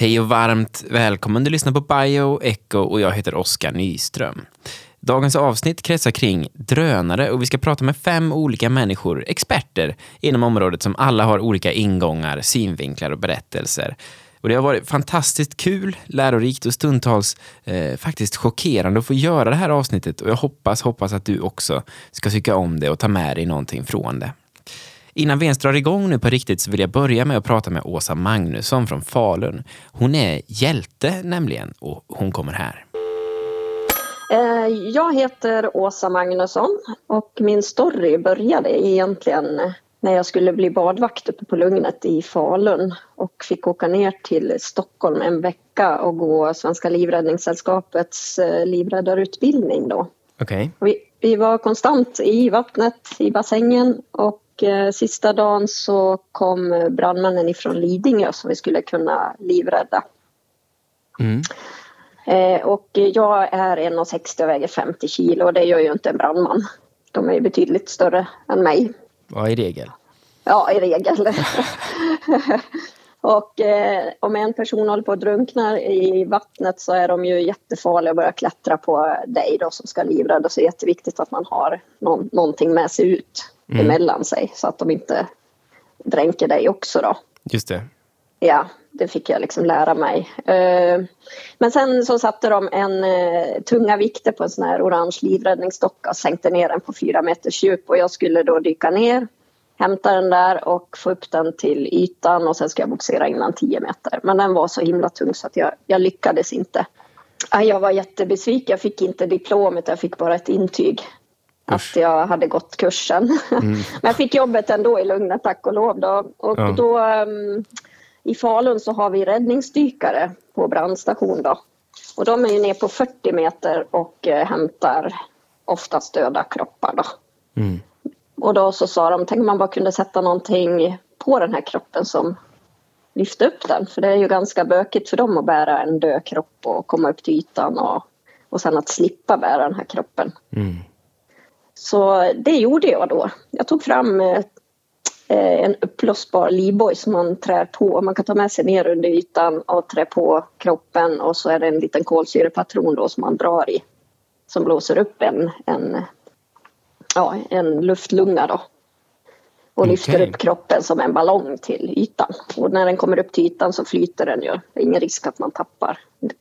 Hej och varmt välkommen. Du lyssnar på Bio Echo och jag heter Oskar Nyström. Dagens avsnitt kretsar kring drönare och vi ska prata med fem olika människor, experter inom området som alla har olika ingångar, synvinklar och berättelser. Och det har varit fantastiskt kul, lärorikt och stundtals eh, faktiskt chockerande att få göra det här avsnittet och jag hoppas, hoppas att du också ska tycka om det och ta med dig någonting från det. Innan vi ens drar igång nu på riktigt så vill jag börja med att prata med Åsa Magnusson från Falun. Hon är hjälte nämligen och hon kommer här. Eh, jag heter Åsa Magnusson och min story började egentligen när jag skulle bli badvakt uppe på Lugnet i Falun och fick åka ner till Stockholm en vecka och gå Svenska Livräddningssällskapets eh, livräddarutbildning då. Okej. Vi, vi var konstant i vattnet, i bassängen och eh, sista dagen så kom brandmännen ifrån Lidingö som vi skulle kunna livrädda. Mm. Eh, och jag är 1,60 och väger 50 kilo och det gör ju inte en brandman. De är ju betydligt större än mig. Vad i regel? Ja, i regel. och eh, om en person håller på att drunkna i vattnet så är de ju jättefarliga att börja klättra på dig då som ska livrädda. Så det är jätteviktigt att man har någon, någonting med sig ut Mm. emellan sig så att de inte dränker dig också då. Just det. Ja, det fick jag liksom lära mig. Eh, Men sen så satte de en eh, tunga vikter på en sån här orange livräddningsdocka och sänkte ner den på fyra meters djup och jag skulle då dyka ner, hämta den där och få upp den till ytan och sen ska jag bogsera in den 10 meter. Men den var så himla tung så att jag, jag lyckades inte. Ja, Jag var jättebesviken, jag fick inte diplomet, jag fick bara ett intyg. Att jag hade gått kursen. Men jag fick jobbet ändå i lugnet, tack och lov. Då. Och Ja. då ehm, i Falun så har vi räddningsdykare på brandstation då. Och de är ju ner på 40 meter och eh, hämtar oftast döda kroppar då. Mm. Och då så sa de, tänk om man bara kunde sätta någonting på den här kroppen som lyfte upp den. För det är ju ganska bökigt för dem att bära en död kropp och komma upp till ytan och, och sen att slippa bära den här kroppen. Mm. Så det gjorde jag då. Jag tog fram eh, eh, en uppblåsbar livboj som man trär på. Man kan ta med sig ner under ytan och trä på kroppen och så är det en liten kolsyrepatron då som man drar i. Som blåser upp en, en, ja, en luftlunga då. Och lyfter Okej. upp kroppen som en ballong till ytan. Och när den kommer upp till ytan så flyter den ju. Det är ingen risk att man tappar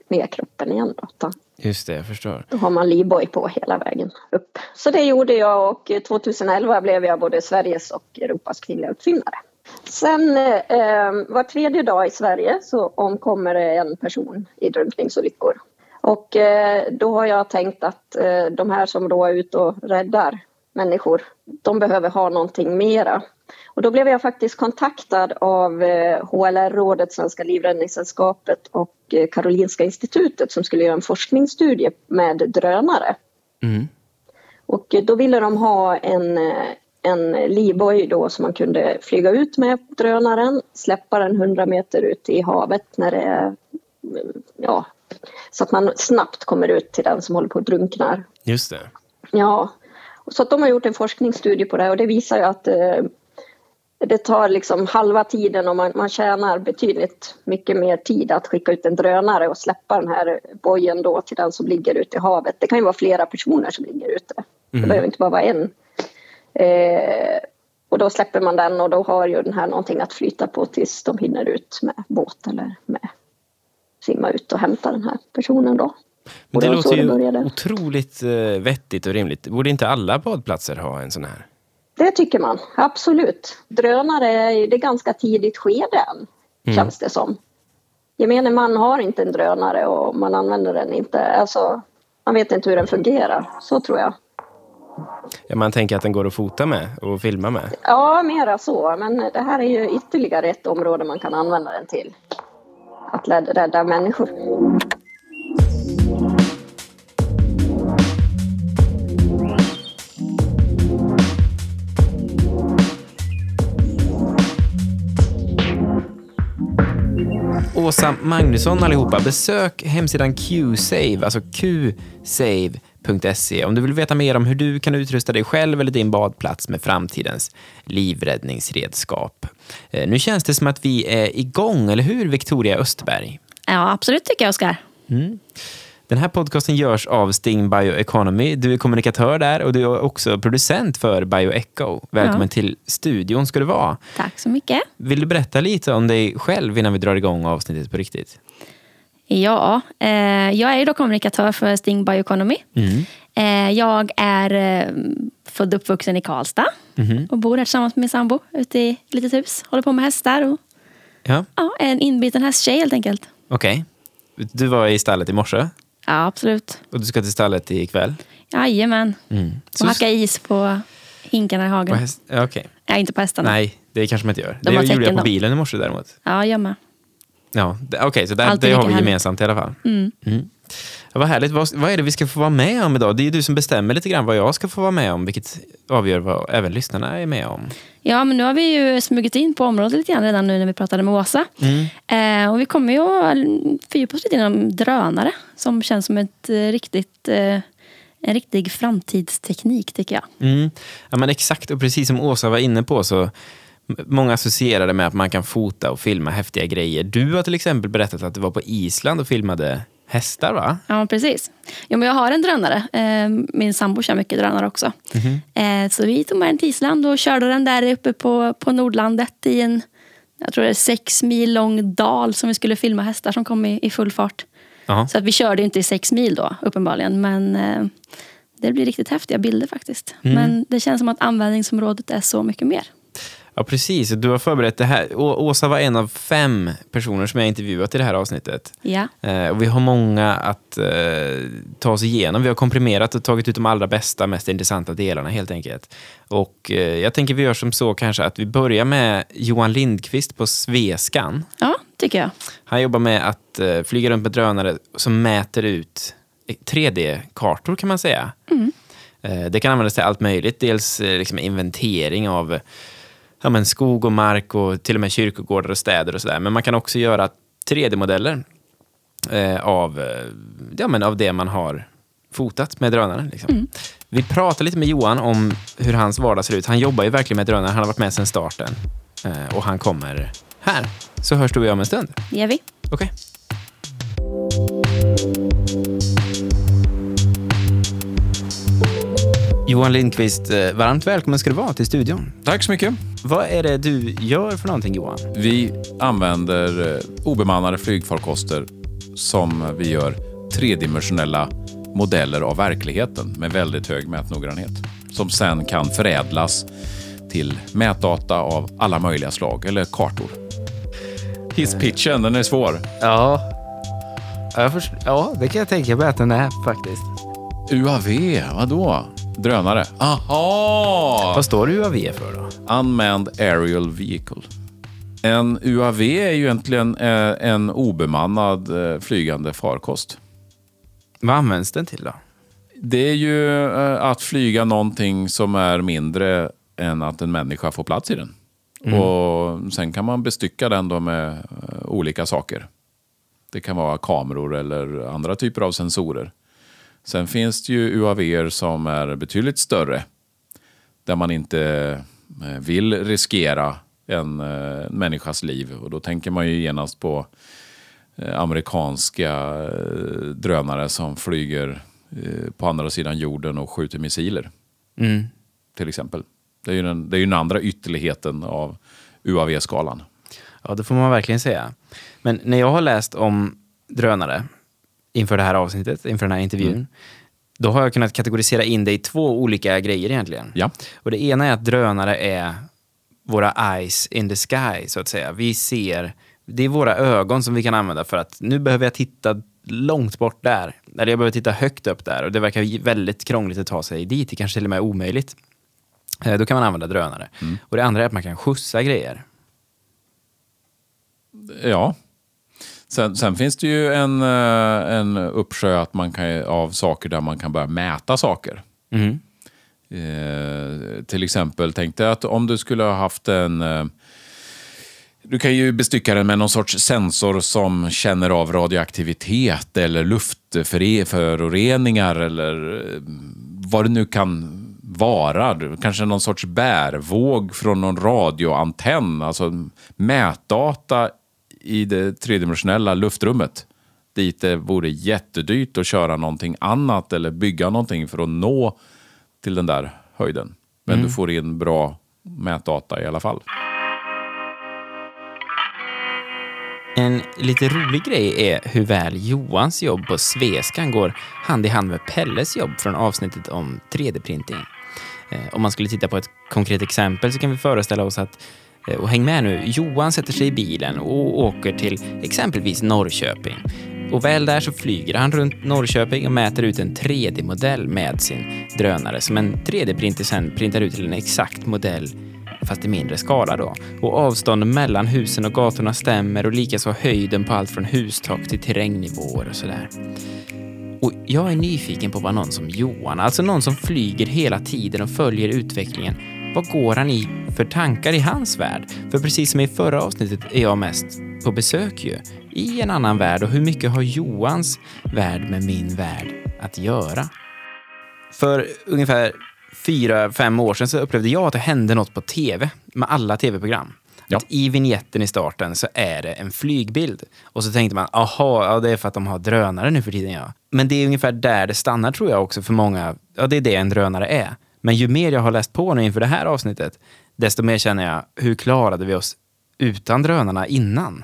ner kroppen igen då. Just det, jag förstår. då har man livboj på hela vägen upp. Så det gjorde jag och 2011 blev jag både Sveriges och Europas kvinnliga uppfinnare. Sen eh, var tredje dag i Sverige så omkommer en person i drunkningsolyckor. Och eh, då har jag tänkt att eh, de här som då är ute och räddar människor, de behöver ha någonting mera. Och då blev jag faktiskt kontaktad av eh, HLR-rådet, Svenska Livräddningssällskapet och eh, Karolinska institutet som skulle göra en forskningsstudie med drönare. Mm. Och eh, då ville de ha en, eh, en livboj då som man kunde flyga ut med drönaren, släppa den 100 meter ut i havet när det är, ja, så att man snabbt kommer ut till den som håller på att drunknar. Just det. Ja, så att de har gjort en forskningsstudie på det och det visar ju att eh, det tar liksom halva tiden och man, man tjänar betydligt mycket mer tid att skicka ut en drönare och släppa den här bojen då till den som ligger ute i havet. Det kan ju vara flera personer som ligger ute. Det behöver inte bara vara en. Eh, och då släpper man den och då har ju den här någonting att flyta på tills de hinner ut med båt eller med simma ut och hämta den här personen då. Men det det låter ju började. otroligt eh, vettigt och rimligt. Borde inte alla badplatser ha en sån här? Det tycker man, absolut. Drönare är det ganska tidigt skede än, känns det som. Gemene man har inte en drönare och man använder den inte. Alltså, man vet inte hur den fungerar, så tror jag. Ja, man tänker att den går att fota med och filma med. Ja, mera så. Men det här är ju ytterligare ett område man kan använda den till. Att rädda människor. Åsa Magnusson allihopa, besök hemsidan QSave, alltså qsave.se om du vill veta mer om hur du kan utrusta dig själv eller din badplats med framtidens livräddningsredskap. Eh, Nu känns det som att vi är igång, eller hur Victoria Östberg? Ja, absolut tycker jag, Oskar. Den här podcasten görs av Sting Bioeconomy. Du är kommunikatör där och du är också producent för Bioecho. Välkommen Ja. till studion ska du vara. Tack så mycket. Vill du berätta lite om dig själv innan vi drar igång avsnittet på riktigt? Ja, eh, jag är då kommunikatör för Sting Bioeconomy. Eh, jag är eh, född och uppvuxen i Karlstad och bor här tillsammans med min sambo ute i ett litet hus. Håller på med hästar och Ja, ja, en inbiten hästtjej helt enkelt. okej. Du var i stallet i morse Ja, absolut. och du ska till stallet ikväll. Jajamän. Mm. Och hacka is på hinkarna i På hagen. häst- ja, Okej. Nej, inte på hästarna. Nej, det kanske man inte gör. De det gjorde jag på bilen i morse däremot. Ja, jag med. Ja, okej, så där, det har vi härligt. gemensamt i alla fall. Mm. Mm. Ja, vad härligt. Vad, vad är det vi ska få vara med om idag? Det är ju du som bestämmer lite grann vad jag ska få vara med om, vilket avgör vad även lyssnarna är med om. Ja, men nu har vi ju smugit in på området lite grann redan nu när vi pratade med Åsa. Eh, och vi kommer ju att fördjupa oss lite inom drönare som känns som ett eh, riktigt, eh, en riktig framtidsteknik tycker jag. Mm. Ja, men exakt, och precis som Åsa var inne på så Många associerar det med att man kan fota och filma häftiga grejer. Du har till exempel berättat att du var på Island och filmade hästar, va? Ja, precis. Jo, men jag har en drönare. Eh, min sambo kör mycket drönare också. Eh, så vi tog med den till Island och körde den där uppe på, på Nordlandet i en jag tror det är sex mil lång dal som vi skulle filma hästar som kom i, i full fart. Ja. Så att vi körde inte i sex mil då, uppenbarligen. Men eh, det blir riktigt häftiga bilder faktiskt. Men det känns som att användningsområdet är så mycket mer. Ja, precis. Du har förberett det här. Å- Åsa var en av fem personer som jag intervjuat i det här avsnittet. Ja, Eh, och vi har många att eh, ta oss igenom. Vi har komprimerat och tagit ut de allra bästa, mest intressanta delarna helt enkelt. Och eh, jag tänker vi gör som så kanske att vi börjar med Johan Lindqvist på Sveskan. ja tycker jag. Han jobbar med att eh, flyga runt med drönare som mäter ut 3D-kartor kan man säga. Eh, det kan användas till allt möjligt. Dels eh, liksom inventering av ja, men skog och mark och till och med kyrkogårdar och städer och sådär. Men man kan också göra 3D-modeller eh, av, eh, ja, men av det man har fotat med drönaren. Liksom. Vi pratade lite med Johan om hur hans vardag ser ut. Han jobbar ju verkligen med drönare. Han har varit med sedan starten. Eh, och han kommer här. Så hörs du och jag om en stund. Det gör vi. Okej. Johan Lindqvist, eh, varmt välkommen ska du vara till studion. Tack så mycket. Vad är det du gör för någonting Johan? Vi använder eh, obemannade flygfarkoster som vi gör tredimensionella modeller av verkligheten med väldigt hög mätnoggrannhet. Som sen kan förädlas till mätdata av alla möjliga slag, eller kartor. Hisspitchen, den är svår. Ja, ja det kan jag tänka mig att den är faktiskt. UAV, vadå? Drönare. Aha! Vad står UAV för då? Unmanned Aerial Vehicle. En UAV är ju egentligen eh, en obemannad eh, flygande farkost. Vad används den till då? Det är ju eh, att flyga någonting som är mindre än att en människa får plats i den. Och Sen kan man bestycka den då med olika saker. Det kan vara kameror eller andra typer av sensorer. Sen finns det ju UAV som är betydligt större. Där man inte eh, vill riskera en eh, människas liv. Och då tänker man ju genast på eh, amerikanska drönare som flyger på andra sidan jorden och skjuter missiler. Mm. Till exempel. Det är ju den, det är ju den andra ytterligheten av UAV-skalan. Ja, det får man verkligen säga. Men när jag har läst om drönare inför det här avsnittet, inför den här intervjun, då har jag kunnat kategorisera in det i två olika grejer egentligen. Ja. Och det ena är att drönare är våra eyes in the sky, så att säga. Vi ser, det är våra ögon som vi kan använda för att nu behöver jag titta långt bort där. Eller jag behöver titta högt upp där och det verkar väldigt krångligt att ta sig dit. Det kanske till och med är omöjligt. Eh, Då kan man använda drönare. Och det andra är att man kan skjutsa grejer. Ja. Sen, sen finns det ju en, eh, en uppsjö att man kan, av saker där man kan börja mäta saker. Mm. Eh, till exempel, tänk dig att om du skulle ha haft en... Eh, du kan ju bestycka den med någon sorts sensor som känner av radioaktivitet eller luftföroreningar eller eh, vad det nu kan vara. Kanske någon sorts bärvåg från någon radioantenn. Alltså mätdata i det tredimensionella luftrummet. Dit det vore jättedyrt att köra någonting annat eller bygga någonting för att nå till den där höjden. Men du får in bra mätdata i alla fall. En lite rolig grej är hur väl Johans jobb på Sveskan går hand i hand med Pelles jobb från avsnittet om 3D-printing. Eh, Om man skulle titta på ett konkret exempel så kan vi föreställa oss att, Eh, och häng med nu, Johan sätter sig i bilen och åker till exempelvis Norrköping. Och väl där så flyger han runt Norrköping och mäter ut en 3D-modell med sin drönare som en 3D-printer sen printar ut till en exakt modell fast i mindre skala då. Och avstånden mellan husen och gatorna stämmer och likaså höjden på allt från hustak till terrängnivåer och sådär. Och jag är nyfiken på vad någon som Johan, alltså någon som flyger hela tiden och följer utvecklingen, vad går han i för tankar i hans värld? För precis som i förra avsnittet är jag mest på besök ju, i en annan värld och hur mycket har Johans värld med min värld att göra? För ungefär fyra, fem år sedan så upplevde jag att det hände något på tv med alla tv-program. Ja. I vignetten i starten så är det en flygbild. Och så tänkte man, aha, ja, det är för att de har drönare nu för tiden. Ja. Men det är ungefär där det stannar tror jag också för många. Ja, det är det en drönare är. Men ju mer jag har läst på nu inför det här avsnittet, desto mer känner jag, hur klarade vi oss utan drönarna innan?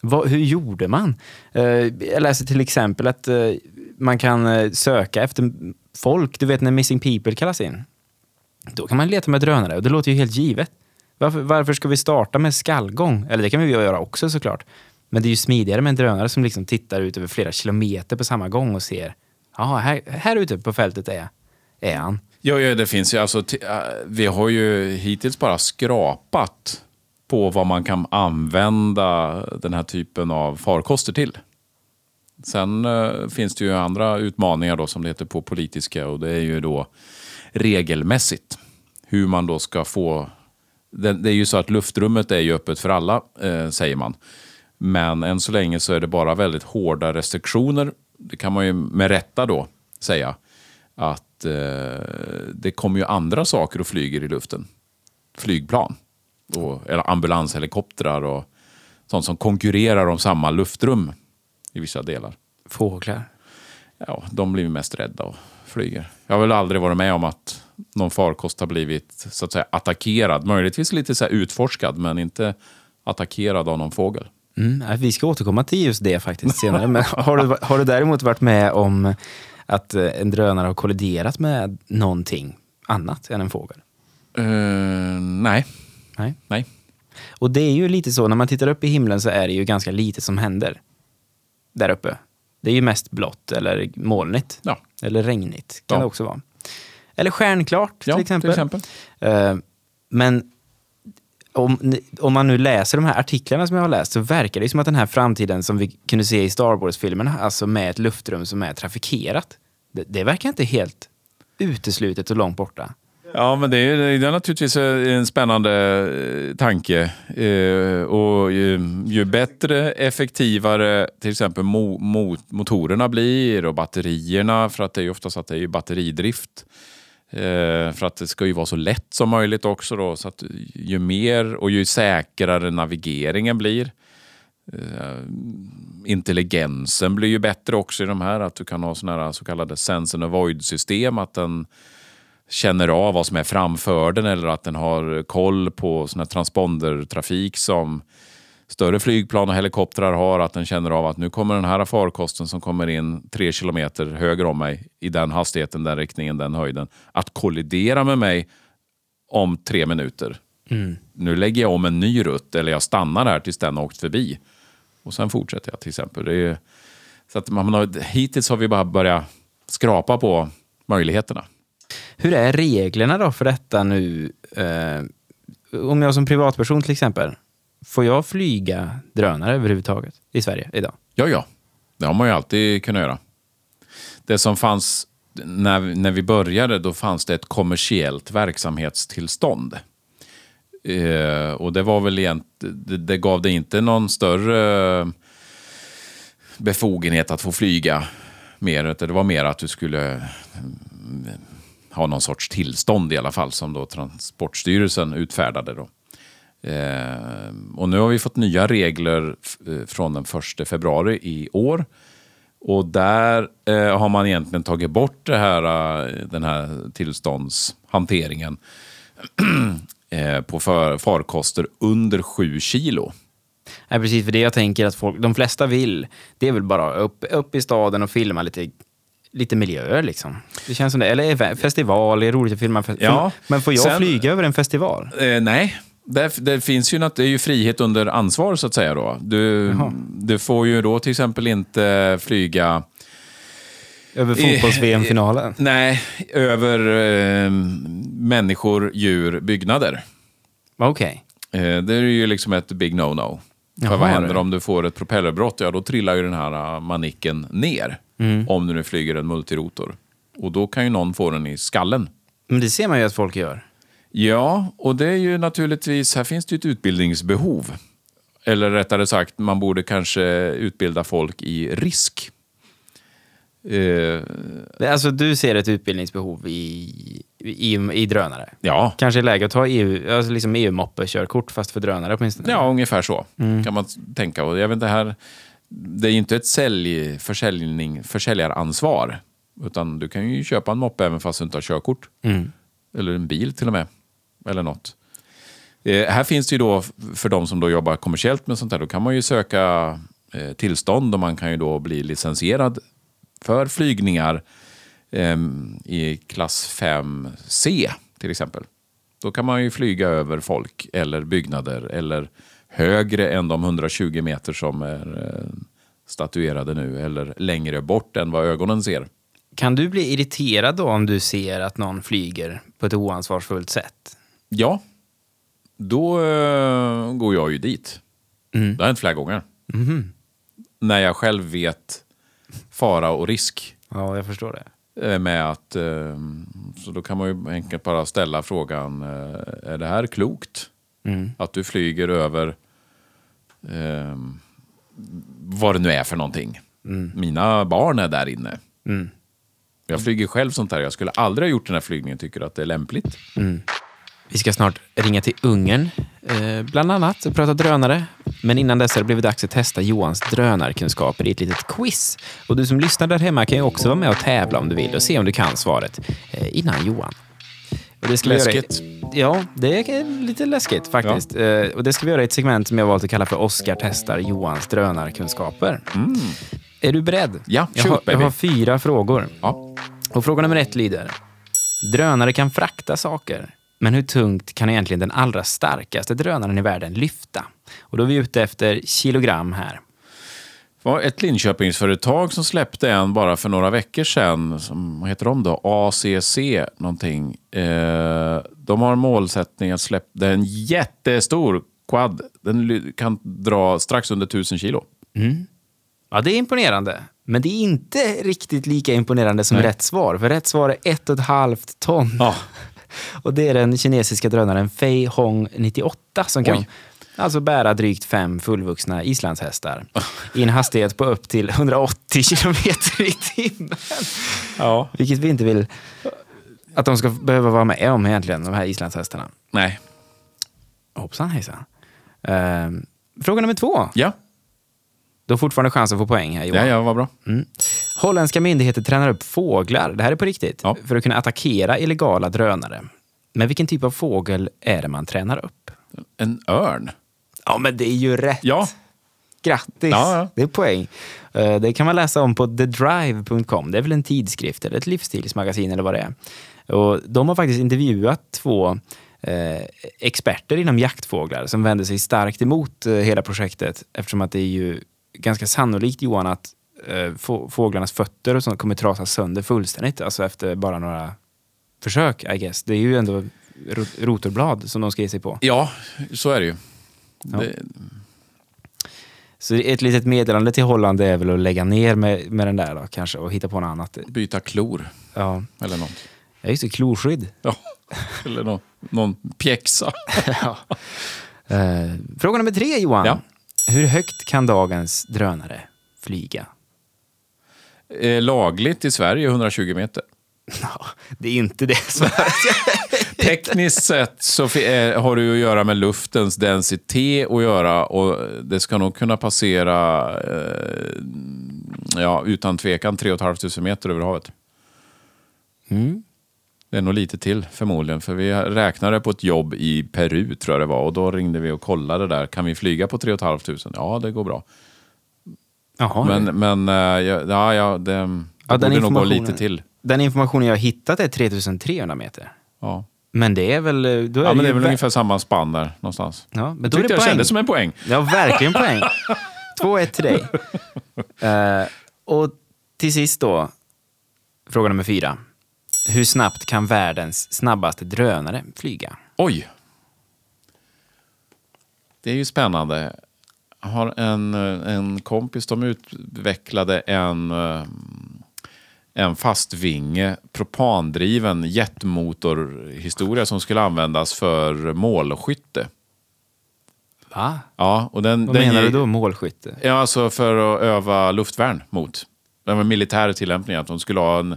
Vad, hur gjorde man? Eh, jag läser till exempel att eh, man kan eh, söka efter folk. Du vet när Missing People kallas in. Då kan man leta med drönare och det låter ju helt givet. Varför, varför ska vi starta med skallgång? Eller det kan vi göra också såklart. Men det är ju smidigare med en drönare som liksom tittar ut över flera kilometer på samma gång och ser, ja, här, här ute på fältet är, är han. Ja, ja, det finns ju alltså, äh, vi har ju hittills bara skrapat på vad man kan använda den här typen av farkoster till. Sen eh, finns det ju andra utmaningar då som det heter på politiska och det är ju då regelmässigt hur man då ska få... Det, det är ju så att luftrummet är ju öppet för alla, eh, säger man. Men än så länge så är det bara väldigt hårda restriktioner. Det kan man ju med rätta då säga att eh, det kommer ju andra saker och flyger i luften. Flygplan, och, eller ambulanshelikoptrar och sånt som konkurrerar om samma luftrum i vissa delar. Fåglar. Ja, de blir mest rädda och flyger. Jag har väl aldrig varit med om att någon farkost har blivit så att säga attackerad. Möjligtvis lite så utforskad, men inte attackerad av någon fågel. Mm, vi ska återkomma till just det faktiskt senare. Men har du, har du däremot varit med om att eh, en drönare har kolliderat med någonting annat än en fågel? Eh, nej, Nej. nej. Och det är ju lite så, när man tittar upp i himlen så är det ju ganska lite som händer där uppe. Det är ju mest blått eller molnigt. Ja. Eller regnigt kan Ja. det också vara. Eller stjärnklart till Ja, exempel. till exempel. Eh, men om, om man nu läser de här artiklarna som jag har läst så verkar det som att den här framtiden som vi kunde se i Star Wars-filmerna, alltså med ett luftrum som är trafikerat, det, det verkar inte helt uteslutet och långt borta. Ja, men det är, det är naturligtvis en spännande eh, tanke. Eh, och ju, ju bättre, effektivare till exempel mo, mo, motorerna blir och batterierna, för att det är ju oftast att det är batteridrift. Eh, för att det ska ju vara så lätt som möjligt också då, så att ju mer och ju säkrare navigeringen blir. Eh, intelligensen blir ju bättre också i de här, att du kan ha såna här så kallade sense and avoid-system, att den känner av vad som är framför den eller att den har koll på sån här transpondertrafik som större flygplan och helikoptrar har. Att den känner av att nu kommer den här farkosten som kommer in tre kilometer höger om mig i den hastigheten, den riktningen, den höjden. Att kollidera med mig om tre minuter. Nu lägger jag om en ny rutt eller jag stannar här tills den har åkt förbi. Och sen fortsätter jag till exempel. Det är, så att man har, hittills har vi bara börjat skrapa på möjligheterna. Hur är reglerna då för detta nu? Eh, om jag som privatperson till exempel, får jag flyga drönare överhuvudtaget i Sverige idag? Ja, ja. Det har man ju alltid kunnat göra. Det som fanns när, när vi började, då fanns det ett kommersiellt verksamhetstillstånd. Eh, och det var väl egentligen, det, det gav det inte någon större befogenhet att få flyga mer. Det var mer att du skulle mm, ha någon sorts tillstånd i alla fall som då Transportstyrelsen utfärdade. Då. Eh, och nu har vi fått nya regler eh, från den 1 februari i år. Och där eh, har man egentligen tagit bort det här, eh, den här tillståndshanteringen eh, på för, farkoster under 7 kilo. Nej, precis, för det jag tänker att folk, de flesta vill, det är väl bara upp, upp i staden och filma lite, lite miljöer liksom. Det känns som det. Eller festival, det är roligt att filma. Ja, Men får jag sen- flyga över en festival? Eh, nej, det, det finns ju något, det är ju frihet under ansvar så att säga. Då. Du, Jaha. du får ju då till exempel inte flyga Över fotbolls-VM-finalen? nej, över eh, människor, djur, byggnader. Okej. Eh, det är ju liksom ett big no-no. För vad händer om du får ett propellerbrott? Ja, då trillar ju den här uh, manicken ner. Mm. Om du nu flyger en multirotor. Och då kan ju någon få den i skallen. Men det ser man ju att folk gör. Ja, och det är ju naturligtvis, här finns det ju ett utbildningsbehov. Eller rättare sagt, man borde kanske utbilda folk i risk. Det- Alltså, du ser ett utbildningsbehov i, i, i drönare? ja, Kanske är läge att ta EU, alltså liksom EU-moppe-körkort fast för drönare åtminstone? ja, ungefär så Mm. kan man tänka. Och jag vet inte, här, det är ju inte ett sälj, försäljning, försäljaransvar. Utan du kan ju köpa en moppe även fast du inte har körkort. Mm. Eller en bil till och med. Eller något. Eh, här finns det ju då, för de som då jobbar kommersiellt med sånt här, då kan man ju söka eh, tillstånd och man kan ju då bli licensierad för flygningar eh, i klass 5C till exempel. Då kan man ju flyga över folk eller byggnader eller högre än de 120 meter som är eh, statuerade nu eller längre bort än vad ögonen ser. Kan du bli irriterad då om du ser att någon flyger på ett oansvarsfullt sätt? Ja, då eh, går jag ju dit. Mm. Det har hänt flera gånger. Mhm. När jag själv vet fara och risk Ja, jag förstår det. eh, med att... Eh, så då kan man ju enkelt bara ställa frågan, eh, är det här klokt? Mm. Att du flyger över eh, vad det nu är för någonting. Mina barn är där inne. Mm. Jag flyger själv sånt här. Jag skulle aldrig ha gjort den här flygningen. Tycker att det är lämpligt. Vi ska snart ringa till Ungern, eh, bland annat, och prata drönare. Men innan dess har det blivit dags att testa Johans drönarkunskaper i ett litet quiz. Och du som lyssnar där hemma kan ju också vara med och tävla om du vill och se om du kan svaret eh, innan Johan. Och det ska vi göra i- Läskigt. Ja, det är lite läskigt faktiskt. Eh, och det ska vi göra i ett segment som jag valt att kalla för Oscar testar Johans drönarkunskaper. Är du beredd? Ja, jag shoot, har, jag baby. har fyra frågor. Ja. Och fråga nummer ett lyder. Drönare kan frakta saker. Men hur tungt kan egentligen den allra starkaste drönaren i världen lyfta? Och då är vi ute efter kilogram här. Det var ett Linköpingsföretag som släppte en bara för några veckor sedan. Som, vad heter de då? ACC någonting. Eh, de har en målsättning att släppa... Det är en jättestor quad. Den kan dra strax under 1000 kilo. Ja, det är imponerande. Men det är inte riktigt lika imponerande som Nej. rätt svar. För rätt svar är ett och ett halvt ton. Ja. Och det är den kinesiska drönaren Fei Hong 98 som kan Oj. alltså bära drygt fem fullvuxna islandshästar i en hastighet på upp till 180 kilometer i timmen. ja. Vilket vi inte vill att de ska behöva vara med om egentligen, de här islandshästarna. Nej. Hoppsan hejsan. Ehm, fråga nummer två. Ja. Du har fortfarande chans att få poäng här Johan. Ja, ja, vad bra. Holländska myndigheter tränar upp fåglar, det här är på riktigt, Ja. för att kunna attackera illegala drönare. Men vilken typ av fågel är det man tränar upp? En örn. Ja, men det är ju rätt. Ja. Grattis! Ja, ja. Det är poäng. Eh, Det kan man läsa om på thedrive.com. Det är väl en tidskrift eller ett livsstilsmagasin eller vad det är. Och de har faktiskt intervjuat två eh, experter inom jaktfåglar som vänder sig starkt emot eh, hela projektet eftersom att det är ju ganska sannolikt Johan att eh, få, fåglarnas fötter och sånt kommer trasas sönder fullständigt alltså efter bara några försök I guess. Det är ju ändå rot- rotorblad som de ska ge sig på. Ja, så är det ju. Ja. Det, Så ett litet meddelande till Holland är väl att lägga ner med, med den där då, kanske och hitta på något annat. byta klor Ja, eller något. ja just det, klorskydd. Ja. Eller någon, någon pjäxa. ja. Eh, fråga nummer tre Johan. Ja. Hur högt kan dagens drönare flyga? Eh, lagligt i Sverige 120 meter. Ja, det är inte det tekniskt sett så eh, har det ju att göra med luftens densitet att göra och det ska nog kunna passera, eh, ja, utan tvekan, 3 500 meter över havet. Mm. Det är nog lite till förmodligen, för vi räknade på ett jobb i Peru tror jag det var och då ringde vi och kollade där. Kan vi flyga på 3 500? Ja, det går bra. Jaha. Men, men eh, ja, ja, det, det Ja, borde nog gå lite till. Den informationen jag har hittat är 3300 meter. Ja. Men det är väl... Då är Ja, men det är väl vä- ungefär samma spann där någonstans. Ja, men då är Tyckte det jag kändes som en poäng. Ja, verkligen poäng. 2-1 till dig. Eh, och till sist då, fråga nummer fyra. Hur snabbt kan världens snabbaste drönare flyga? Oj! Det är ju spännande. Har en, eh, en kompis, de utvecklade en, eh, en fastvinge, propandriven jetmotorhistoria som skulle användas för målskytte. Va? Ja, och den, Vad den menar ge- du då, målskytte? Ja, alltså för att öva luftvärn mot. Det var militär tillämpning, att de skulle ha en...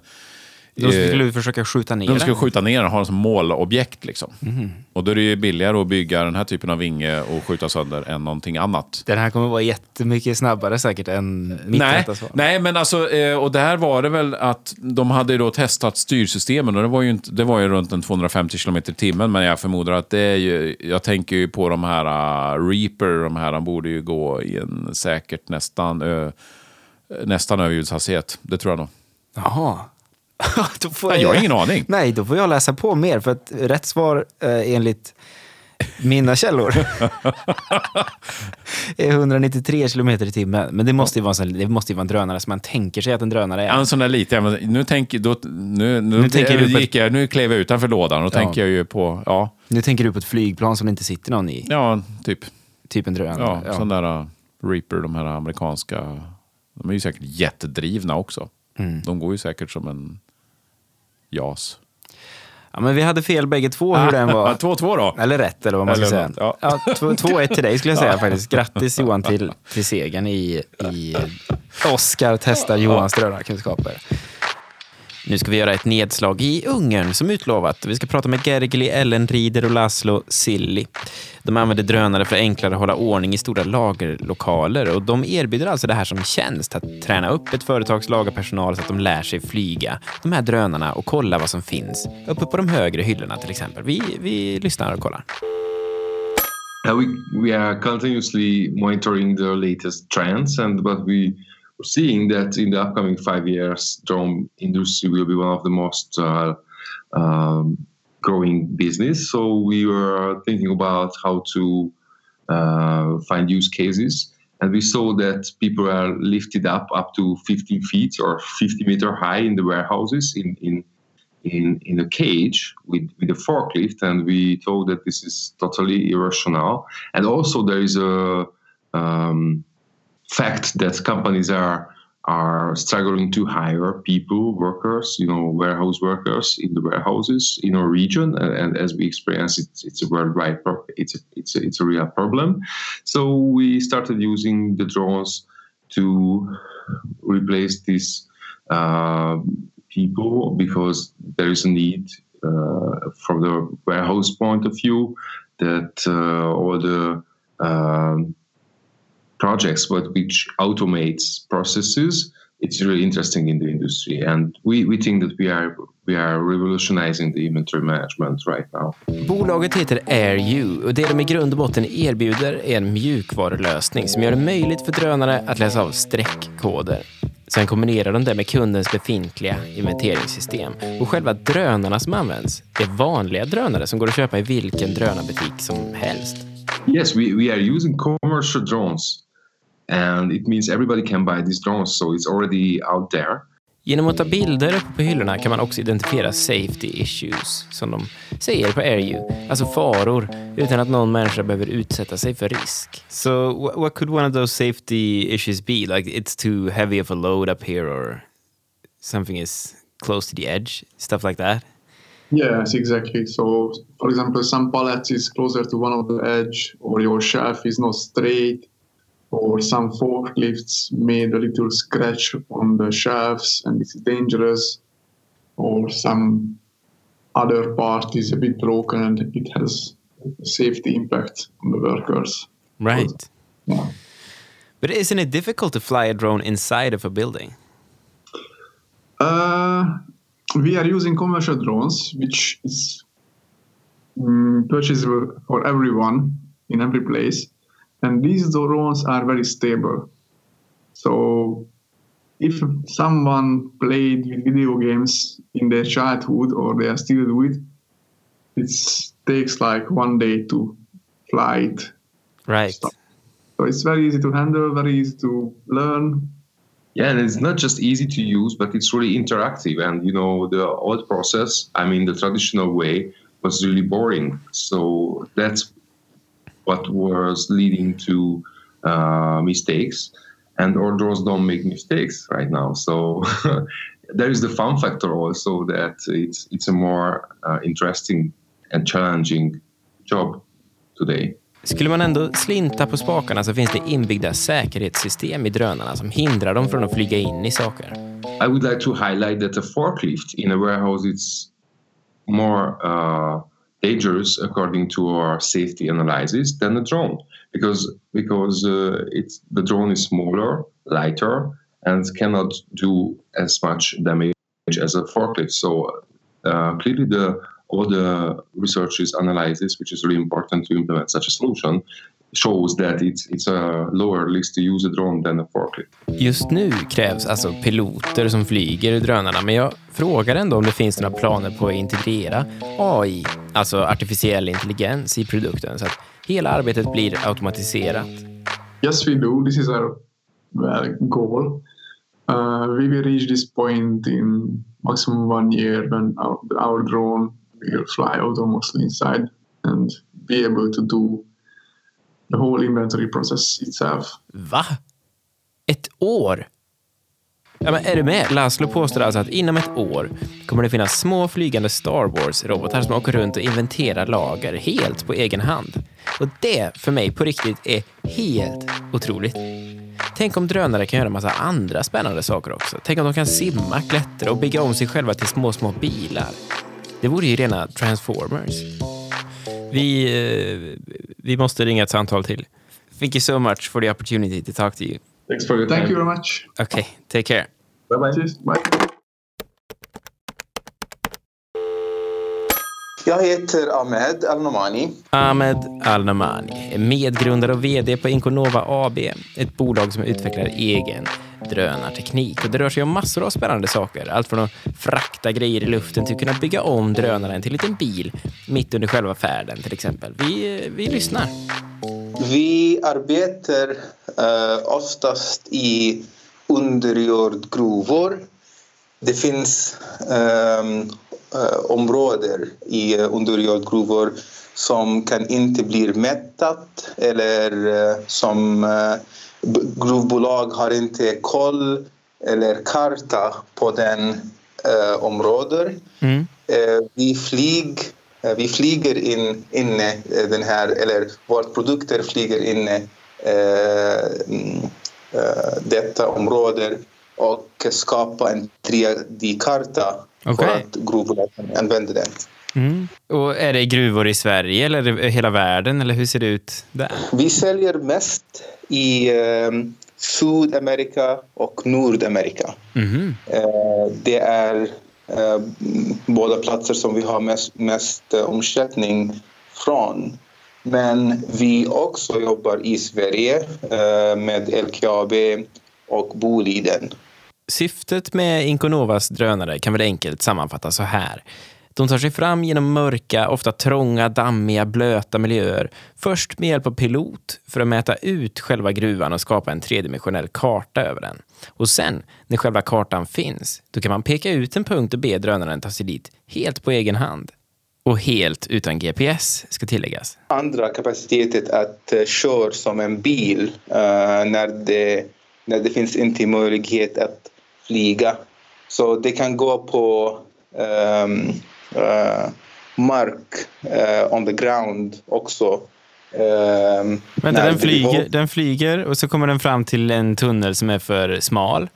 De skulle du försöka skjuta ner De skulle den? skjuta ner den och ha den som målobjekt. Liksom. Mhm. Och då är det ju billigare att bygga den här typen av vinge och skjuta sönder än någonting annat. Den här kommer vara jättemycket snabbare säkert än mitt Nej, rätta svar. nej, men alltså, eh, och där var det väl att de hade ju då testat styrsystemen och det var ju, inte, det var ju runt en 250 km i timmen, men jag förmodar att det är ju, jag tänker ju på de här uh, Reaper, de här, de borde ju gå i en säkert nästan, ö, nästan överljudshastighet. Det tror jag nog. Jaha. Nej, jag har ingen aning. Nej, då får jag läsa på mer. För att rätt svar eh, enligt mina källor är 193 kilometer i timmen. Men det måste, ju vara en, det måste ju vara en drönare som man tänker sig att en drönare är. Ja, en sån där lite, ja, men nu tänker, då, nu, nu, Nu tänker du på gick jag, nu klev jag utanför lådan och Ja. tänker jag ju på, ja, Nu tänker du på ett flygplan som det inte sitter någon i. ja typ. Typ en drönare. Ja, sån där uh, Reaper, de här amerikanska. De är ju säkert jättedrivna också. Mm. De går ju säkert som en JAS. Ja, men vi hade fel bägge två hur den var. 2-2 då. Eller rätt, eller vad man ska Eller säga. något, ja. Ja, 2-1 till dig skulle jag säga faktiskt. Grattis Johan till, till segern i, i Oscar testar Johans drönarkunskaper. Nu ska vi göra ett nedslag i Ungern som utlovat. Vi ska prata med Gergely, Ellen Rieder och Laszlo Silli. De använder drönare för att enklare hålla ordning i stora lagerlokaler och de erbjuder alltså det här som tjänst, att träna upp ett företags lagerpersonal så att de lär sig flyga de här drönarna och kolla vad som finns uppe på de högre hyllorna till exempel. Vi, vi lyssnar och kollar. Uh, we we are continuously monitoring the latest trends, and what we seeing that in the upcoming five years, drone industry will be one of the most uh, um, growing business. So we were thinking about how to uh, find use cases, and we saw that people are lifted up up to 15 feet or 50 meter high in the warehouses in in in in a cage with with a forklift, and we thought that this is totally irrational. And also, there is a um, fact that companies are are struggling to hire people, workers, you know, warehouse workers in the warehouses in our region, and, and as we experience, it's it's a worldwide pro- it's a, it's a, it's a real problem. So we started using the drones to replace these uh, people because there is a need uh, from the warehouse point of view that uh, all the um, projects but which automates processes it's really interesting in the industry and we, we think that we are we are revolutionizing the inventory management right now Bolaget heter AirU och det de i grund och botten erbjuder är en mjukvarulösning som gör det möjligt för drönare att läsa av streckkoder. Sen kombinerar de det med kundens befintliga inventeringssystem. Och själva drönarna som används är vanliga drönare som går att köpa i vilken drönarbutik som helst. yes we, we are using commercial drones and it means everybody can buy these drones so it's already out there Genom att ta bilder uppe på hyllorna kan man också identifiera safety issues, som de säger på AirU. Alltså faror, utan att någon människa behöver utsätta sig för risk. So wh- what could one of those safety issues be? Like it's too heavy of a load up here or something is close to the edge, stuff like that? Yes, exactly. So, for example, some pallets is closer to one of the edge, or your shelf is not straight, or some forklifts made a little scratch on the shafts and it's dangerous, or some other part is a bit broken and it has safety impact on the workers. Right. Yeah. But isn't it difficult to fly a drone inside of a building? Uh, we are using commercial drones, which is um, purchasable for everyone in every place. And these drones are very stable. So if someone played with video games in their childhood or they are still do it, it takes like one day to fly it. Right. So it's very easy to handle, very easy to learn. Yeah, and it's not just easy to use, but it's really interactive. And you know, the old process, I mean, the traditional way was really boring. So that's what was leading to uh, mistakes. And drones don't make mistakes right now. So there is the fun factor also that it's it's a more uh, interesting and challenging job today. Skulle man ändå slinta på spakarna så finns det inbyggda säkerhetssystem i drönarna som hindrar dem från att flyga in i saker. I would like to highlight that a forklift in a warehouse is more uh, dangerous according to our safety analysis than a drone because because uh, it's the drone is smaller, lighter, and cannot do as much damage as a forklift. So uh, clearly, the all the researchers analysis, which is really important to implement such a solution, shows that it's it's a lower risk to use a drone than a forklift. Just nu krävs alltså piloter som flyger drönarna, men jag frågar ändå om det finns några planer på att integrera AI, alltså artificiell intelligens, i produkten så att hela arbetet blir automatiserat. Yes, we do. This is our uh, goal. Uh, we will reach this point in maximum one year when our, our drone will fly autonomously inside and be able to do the whole inventory process itself. Va? Ett år? Ja, men är du med? Laszlo påstår alltså att inom ett år kommer det finnas små flygande Star Wars-robotar som åker runt och inventerar lager helt på egen hand. Och det för mig på riktigt är helt otroligt. Tänk om drönare kan göra massa andra spännande saker också. Tänk om de kan simma, klättra och bygga om sig själva till små, små bilar. Det vore ju rena Transformers. Vi, eh, vi måste ringa ett samtal till. Thank you so much for the opportunity to talk to you. Thanks for your Thank time. you very much. Okay, take care. Bye bye. Cheers. Bye. Jag heter Ahmed Al-Nomani. Ahmed Al-Namani är medgrundare och VD på Inconova AB, ett bolag som utvecklar egen drönarteknik. Och det rör sig om massor av spännande saker. Allt från att frakta grejer i luften till att kunna bygga om drönaren till en liten bil mitt under själva färden till exempel. Vi, vi lyssnar. Vi arbetar eh, oftast i underjordgruvor. Det finns eh, områden i eh, underjordgruvor som kan inte bli mättat eller eh, som eh, gruvbolag har inte koll eller karta på den eh, områden. Mm. Eh, vi, flyg, eh, vi flyger in inne eh, den här, eller våra produkter flyger inne eh, mm, eh, detta område och skapa en 3D-karta för Okej. att gruvbolag kan använda den. Mm. Och är det gruvor i Sverige eller hela världen eller hur ser det ut där? Vi säljer mest i eh, Sydamerika och Nordamerika. Mhm. Eh, det är eh, båda platser som vi har mest, mest eh, omsättning från. Men vi också jobbar i Sverige eh, med LKAB och Boliden. Syftet med Inconovas drönare kan väl enkelt sammanfattas så här. De tar sig fram genom mörka, ofta trånga, dammiga, blöta miljöer. Först med hjälp av pilot för att mäta ut själva gruvan och skapa en tredimensionell karta över den. Och sen, när själva kartan finns, då kan man peka ut en punkt och be drönaren ta sig dit helt på egen hand. Och helt utan GPS, ska tilläggas. Andra kapaciteten att eh, köra som en bil uh, när, det, när det finns inte möjlighet att flyga. Så det kan gå på ehm, eh, mark, eh, on the ground också. Ehm, Vänta, den flyger, den flyger och så kommer den fram till en tunnel som är för smal.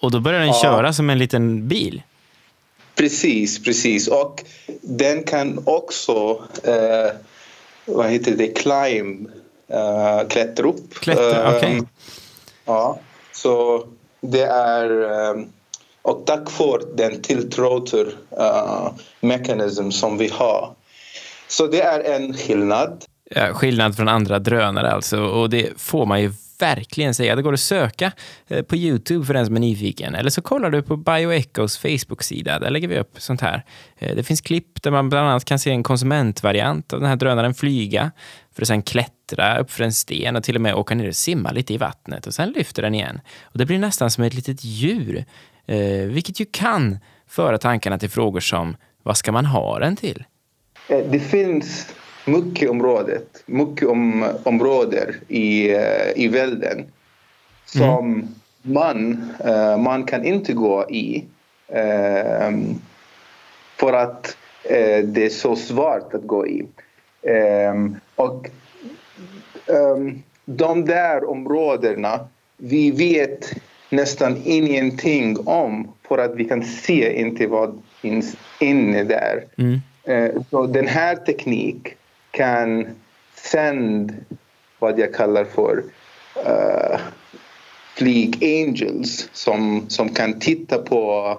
Och då börjar den Ja. köra som en liten bil. Precis, precis. Och den kan också, eh, vad heter det, climb, eh, klättra upp. Klättra, Eh, okej. Ja, så det är... Ehm, och tack för den tilltroter uh, eh, mekanism som vi har. Så det är en skillnad. Ja, skillnad från andra drönare alltså. Och det får man ju verkligen säga. Det går att söka eh, på Youtube för den som är nyfiken. Eller så kollar du på Bioechos Facebook-sida. Där lägger vi upp sånt här. Eh, det finns klipp där man bland annat kan se en konsumentvariant av den här drönaren flyga för att sen klättra upp för en sten och till och med åka ner och simma lite i vattnet och sen lyfter den igen. Och det blir nästan som ett litet djur, eh, vilket ju kan föra tankarna till frågor som vad ska man ha den till? Det finns mycket området, mycket om, områden i, eh, i världen som man, eh, man kan inte gå i eh, för att eh, det är så svårt att gå i. Eh, och ehm, de där områdena vi vet nästan ingenting om för att vi kan se inte vad finns inne där. Eh, Så den här teknik kan sända vad jag kallar för uh, flyg angels som, som kan titta på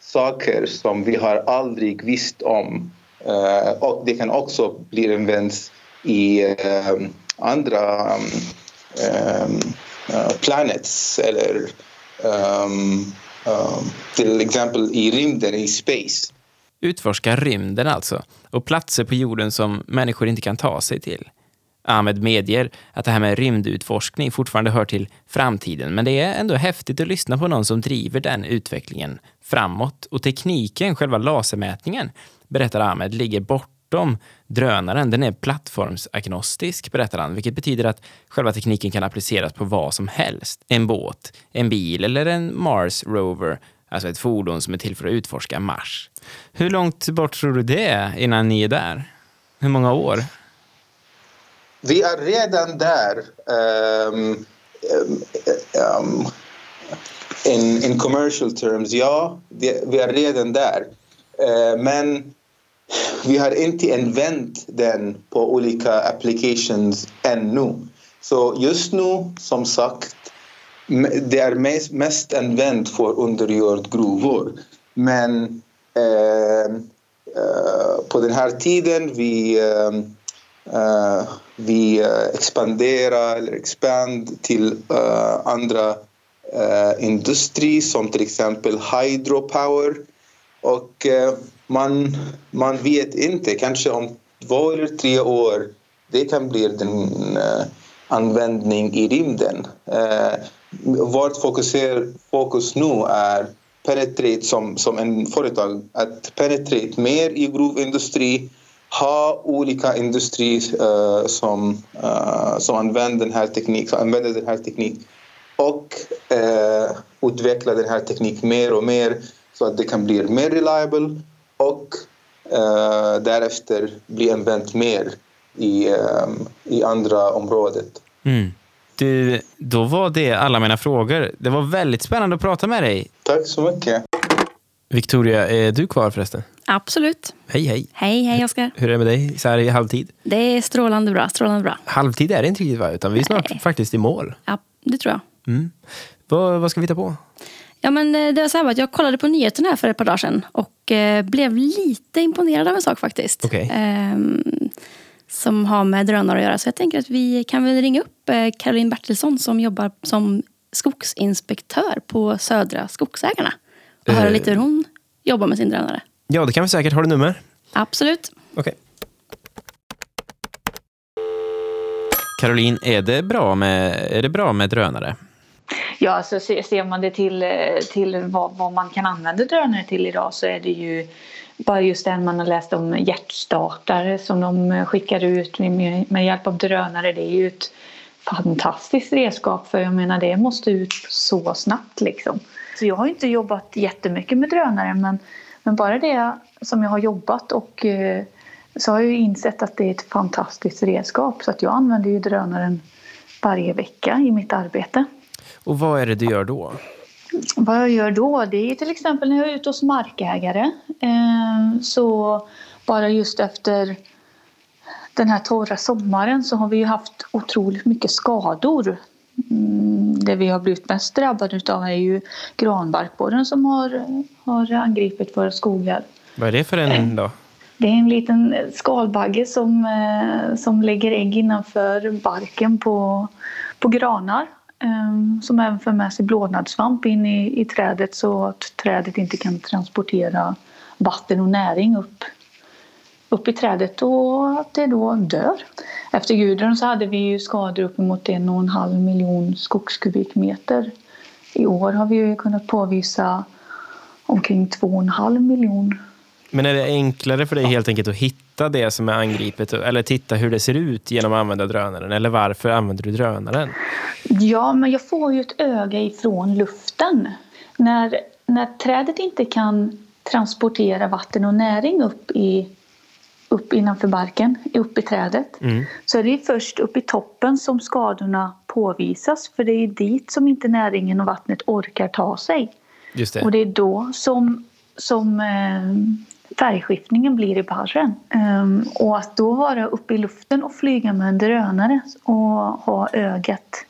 saker som vi har aldrig visst om. Uh, och det kan också bli använts i uh, andra um, um, uh, planets eller um, um, till exempel i rymden, i space. Utforska rymden alltså, och platser på jorden som människor inte kan ta sig till. Ahmed medger att det här med rymdutforskning fortfarande hör till framtiden, men det är ändå häftigt att lyssna på någon som driver den utvecklingen framåt. Och tekniken, själva lasermätningen, berättar Ahmed, ligger bortom drönaren. Den är plattformsagnostisk, berättar han, vilket betyder att själva tekniken kan appliceras på vad som helst. En båt, en bil eller en Mars Rover, alltså ett fordon som är till för att utforska Mars. Hur långt bort tror du det är innan ni är där? Hur många år? Vi är redan där. Um, um, in, in commercial terms, ja, vi är redan där. Uh, men vi har inte använt den på olika applications ännu. Så just nu, som sagt, det är mest, mest använt för underjordgruvor. Men eh, eh, på den här tiden vi eh, eh vi eh, expanderar eller expand till eh, andra industrier som till exempel hydropower. Och man, man vet inte, kanske om två eller tre år det kan bli den användning i rymden. Eh, vårt fokuser, fokus nu är penetrate som, som en företag, att penetrate mer i gruvindustri ha olika industrier eh, som, eh, som använder den här tekniken, använder den här teknik och eh, utveckla den här tekniken mer och mer så att det kan bli mer reliable och eh, därefter bli använt mer i, eh, i andra områden. Mm. Du, då var det alla mina frågor. Det var väldigt spännande att prata med dig. Tack så mycket. Victoria, är du kvar förresten? Absolut. Hej, hej. Hej, hej Oskar. Hur är det med dig så här i halvtid? Det är strålande bra. Strålande bra. Halvtid är det inte riktigt va? Utan vi är snart Nej. faktiskt i mål. Ja, det tror jag. Mm. Vad, vad ska vi ta på? Ja, men eh, det var så här att jag kollade på nyheterna här för ett par dagar sedan och eh, blev lite imponerad av en sak faktiskt. Okej. Ehm, som har med drönare att göra. Så jag tänker att vi kan väl ringa upp eh, Caroline Bertilsson som jobbar som skogsinspektör på Södra Skogsägarna. Och höra Eh. lite hur hon jobbar med sin drönare. Ja, det kan vi säkert. Har du nummer? Absolut. Okej. Caroline, är det bra med, är det bra med drönare? Ja, alltså ser man det till, eh, till vad, vad man kan använda drönare till idag så är det ju bara just den man har läst om hjärtstartare som de eh, skickar ut med, med hjälp av drönare. Det är ju ett fantastiskt redskap för jag menar det måste ut så snabbt liksom. Så jag har inte jobbat jättemycket med drönare men, men bara det som jag har jobbat och eh, så har jag ju insett att det är ett fantastiskt redskap så att jag använder ju drönaren varje vecka i mitt arbete. Och vad är det du gör då? Vad jag gör då, det är till exempel när jag är ute hos markägare Eh, så bara just efter den här torra sommaren så har vi ju haft otroligt mycket skador. Mm, det vi har blivit mest drabbade utav är ju granbarkborren som har, har angripit våra skogar. Vad är det för en då? Det är en liten skalbagge som, eh, som lägger ägg innanför barken på, på granar. Eh, Som även för med sig blånadssvamp in i, i trädet så att trädet inte kan transportera vatten och näring upp, upp i trädet och att det då dör. Efter Gudrun så hade vi ju skador uppemot en och en halv miljon skogskubikmeter. I år har vi ju kunnat påvisa omkring två och en halv miljon Men är det enklare för dig helt enkelt att hitta det som är angripet eller titta hur det ser ut genom att använda drönaren? Eller varför använder du drönaren? Ja, men jag får ju ett öga ifrån luften. När, när trädet inte kan transportera vatten och näring upp, i, upp innanför barken, upp i trädet, Mm. så är det först upp i toppen som skadorna påvisas. För det är dit som inte näringen och vattnet orkar ta sig. Just det. Och det är då som, som eh, färgskiftningen blir i barren. Ehm, och att då vara uppe i luften och flyga med en drönare och ha ögat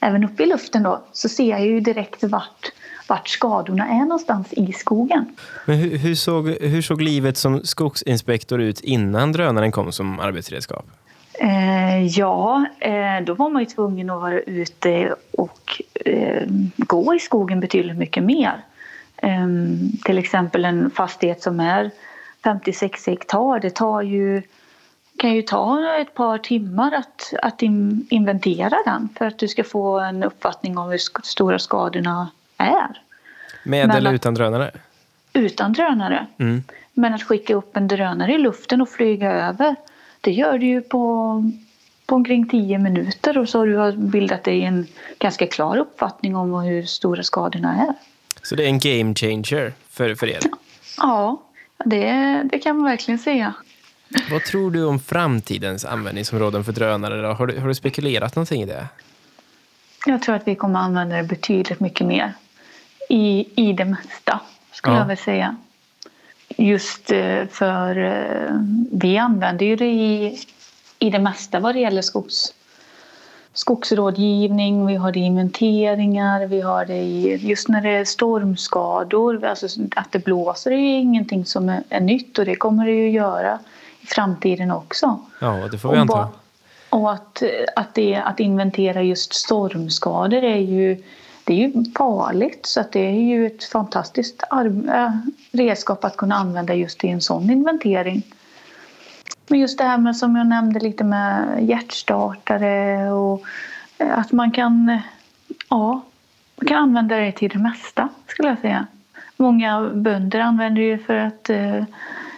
även uppe i luften då så ser jag ju direkt vart, vart skadorna är någonstans i skogen. Men hur, hur, såg, hur såg livet som skogsinspektor ut innan drönaren kom som arbetsredskap? Eh, ja, eh, då var man ju tvungen att vara ute och eh, gå i skogen betydligt mycket mer. Eh, till exempel en fastighet som är 56 hektar, det tar ju, kan ju ta ett par timmar att, att in, inventera den för att du ska få en uppfattning om hur stora skadorna är. Med Men eller att- utan drönare? Utan drönare. Mm. Men att skicka upp en drönare i luften och flyga över, det gör du ju på, på omkring 10 minuter och så har du bildat dig en ganska klar uppfattning om hur stora skadorna är. Så det är en game changer för, för er. Ja, det, det kan man verkligen säga. Vad tror du om framtidens användningsområden för drönare? Har, du, har du spekulerat någonting i det? Jag tror att vi kommer använda det betydligt mycket mer. I, i det mesta, skulle Ja. jag vilja säga. Just eh, för eh, vi använder ju det i, i det mesta vad det gäller skogs, skogsrådgivning, vi har det i inventeringar, vi har det i, just när det är stormskador, alltså att det blåser är ju ingenting som är, är nytt och det kommer det ju göra i framtiden också. Ja, det får vi Och anta. Och att, att, det, att inventera just stormskador är ju, det är ju farligt. Så att det är ju ett fantastiskt äh, redskap att kunna använda just i en sån inventering. Men just det här med som jag nämnde lite med hjärtstartare och eh, att man kan, ja, man kan använda det till det mesta skulle jag säga. Många bönder använder det för att eh,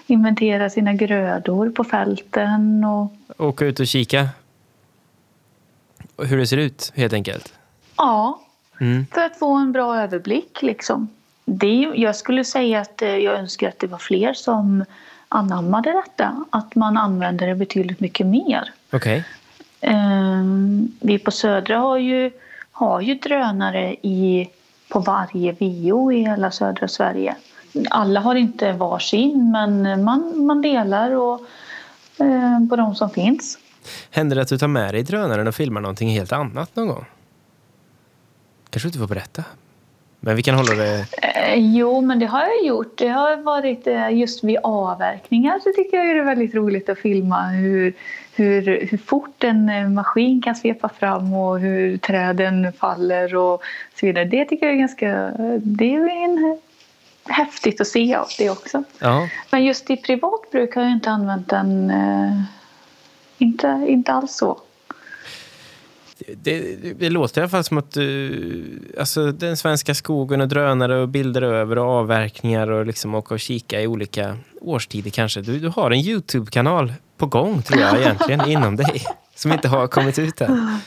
inventera sina grödor på fälten och Åka ut och kika hur det ser ut, helt enkelt. Ja, Mm. för att få en bra överblick. Liksom. Det, jag skulle säga att eh, jag önskar att det var fler som anammade detta. Att man använder det betydligt mycket mer. Okej. Ehm, vi på Södra har ju, har ju drönare i, på varje VO i hela södra Sverige. Alla har inte varsin men man, man delar och, eh, på de som finns. Händer det att du tar med dig drönaren och filmar någonting helt annat någon gång? Kanske du inte får berätta. Men vi kan hålla det... Eh, Jo, men det har jag gjort. Det har varit eh, just vid avverkningar så tycker jag det är väldigt roligt att filma hur, hur, hur fort en eh, maskin kan svepa fram och hur träden faller och så vidare. Det tycker jag är ganska... Det är en, häftigt att se det också. Ja. Men just i privat bruk har jag inte använt den. Eh, inte, inte alls så. Det, det, låter i alla fall som att du... Alltså den svenska skogen och drönare och bilder över och avverkningar och liksom åka och kika i olika årstider kanske. Du, du har en YouTube-kanal på gång tror jag egentligen inom dig. Som inte har kommit ut än.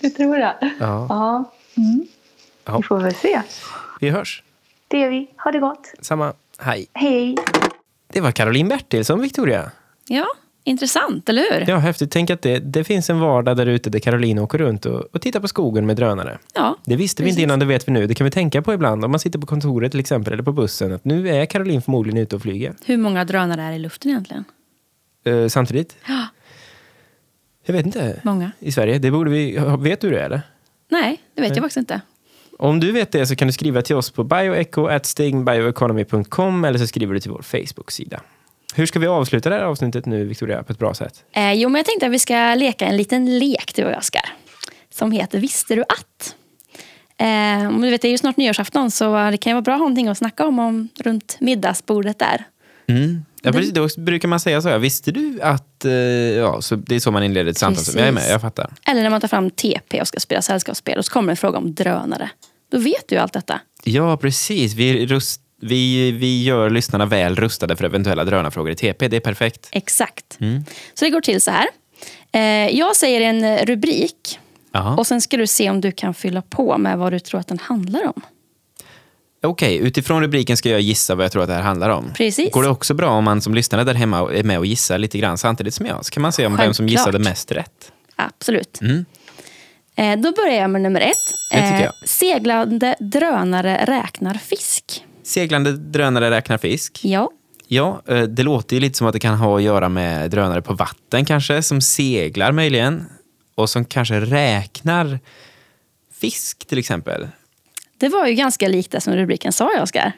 Det tror jag. Ja. Ja. Mm. Ja. Vi får väl se. Vi hörs. Det gör vi. Ha det gott. Samma. Hej. Hej. Det var Caroline Bertilsson, Victoria. Ja, Intressant, eller hur? Ja, häftigt. Tänk att det, det finns en vardag där ute där Caroline åker runt och, och tittar på skogen med drönare. Ja, Det visste vi inte precis. innan, det vet vi nu. Det kan vi tänka på ibland om man sitter på kontoret till exempel eller på bussen. Att nu är Caroline förmodligen ute och flyger. Hur många drönare är i luften egentligen? Eh, samtidigt? Ja. Jag vet inte. Många. I Sverige? Det borde vi... Vet du det eller? Nej, det vet Nej. jag faktiskt inte. Om du vet det så kan du skriva till oss på bioecho.stingbioeconomy.com eller så skriver du till vår Facebook-sida. Hur ska vi avsluta det här avsnittet nu, Victoria, på ett bra sätt? Eh, jo, men jag tänkte att vi ska leka en liten lek, du och jag, Oskar. Som heter Visste du att? Eh, du vet, det är ju snart nyårsafton så det kan ju vara bra att ha någonting att snacka om, om runt middagsbordet där. Mm. Ja, precis, då brukar man säga så. Ja. Visste du att... eh, ja, så det är så man inleder ett samtal. Jag är med, jag fattar. Eller när man tar fram TP och ska spela sällskapsspel och så kommer en fråga om drönare. Då vet du ju allt detta. Ja, precis. Vi, rust, vi, vi gör lyssnarna väl rustade för eventuella drönarfrågor i TP. Det är perfekt. Exakt. Så det går till så här. Eh, jag säger en rubrik Jaha. och sen ska du se om du kan fylla på med vad du tror att den handlar om. Okej, utifrån rubriken ska jag gissa vad jag tror att det här handlar om. Precis. Går det också bra om man som lyssnare där hemma är med och gissar lite grann samtidigt som jag? Så kan man se om vem som gissade mest rätt. Absolut. Mm. Eh, då börjar jag med nummer ett. Det tycker jag. seglande drönare räknar fisk. Seglande drönare räknar fisk. Ja, Ja, eh, det låter ju lite som att det kan ha att göra med drönare på vatten kanske, som seglar möjligen. Och som kanske räknar fisk till exempel. det var ju ganska likt det som rubriken sa, jag, Oskar.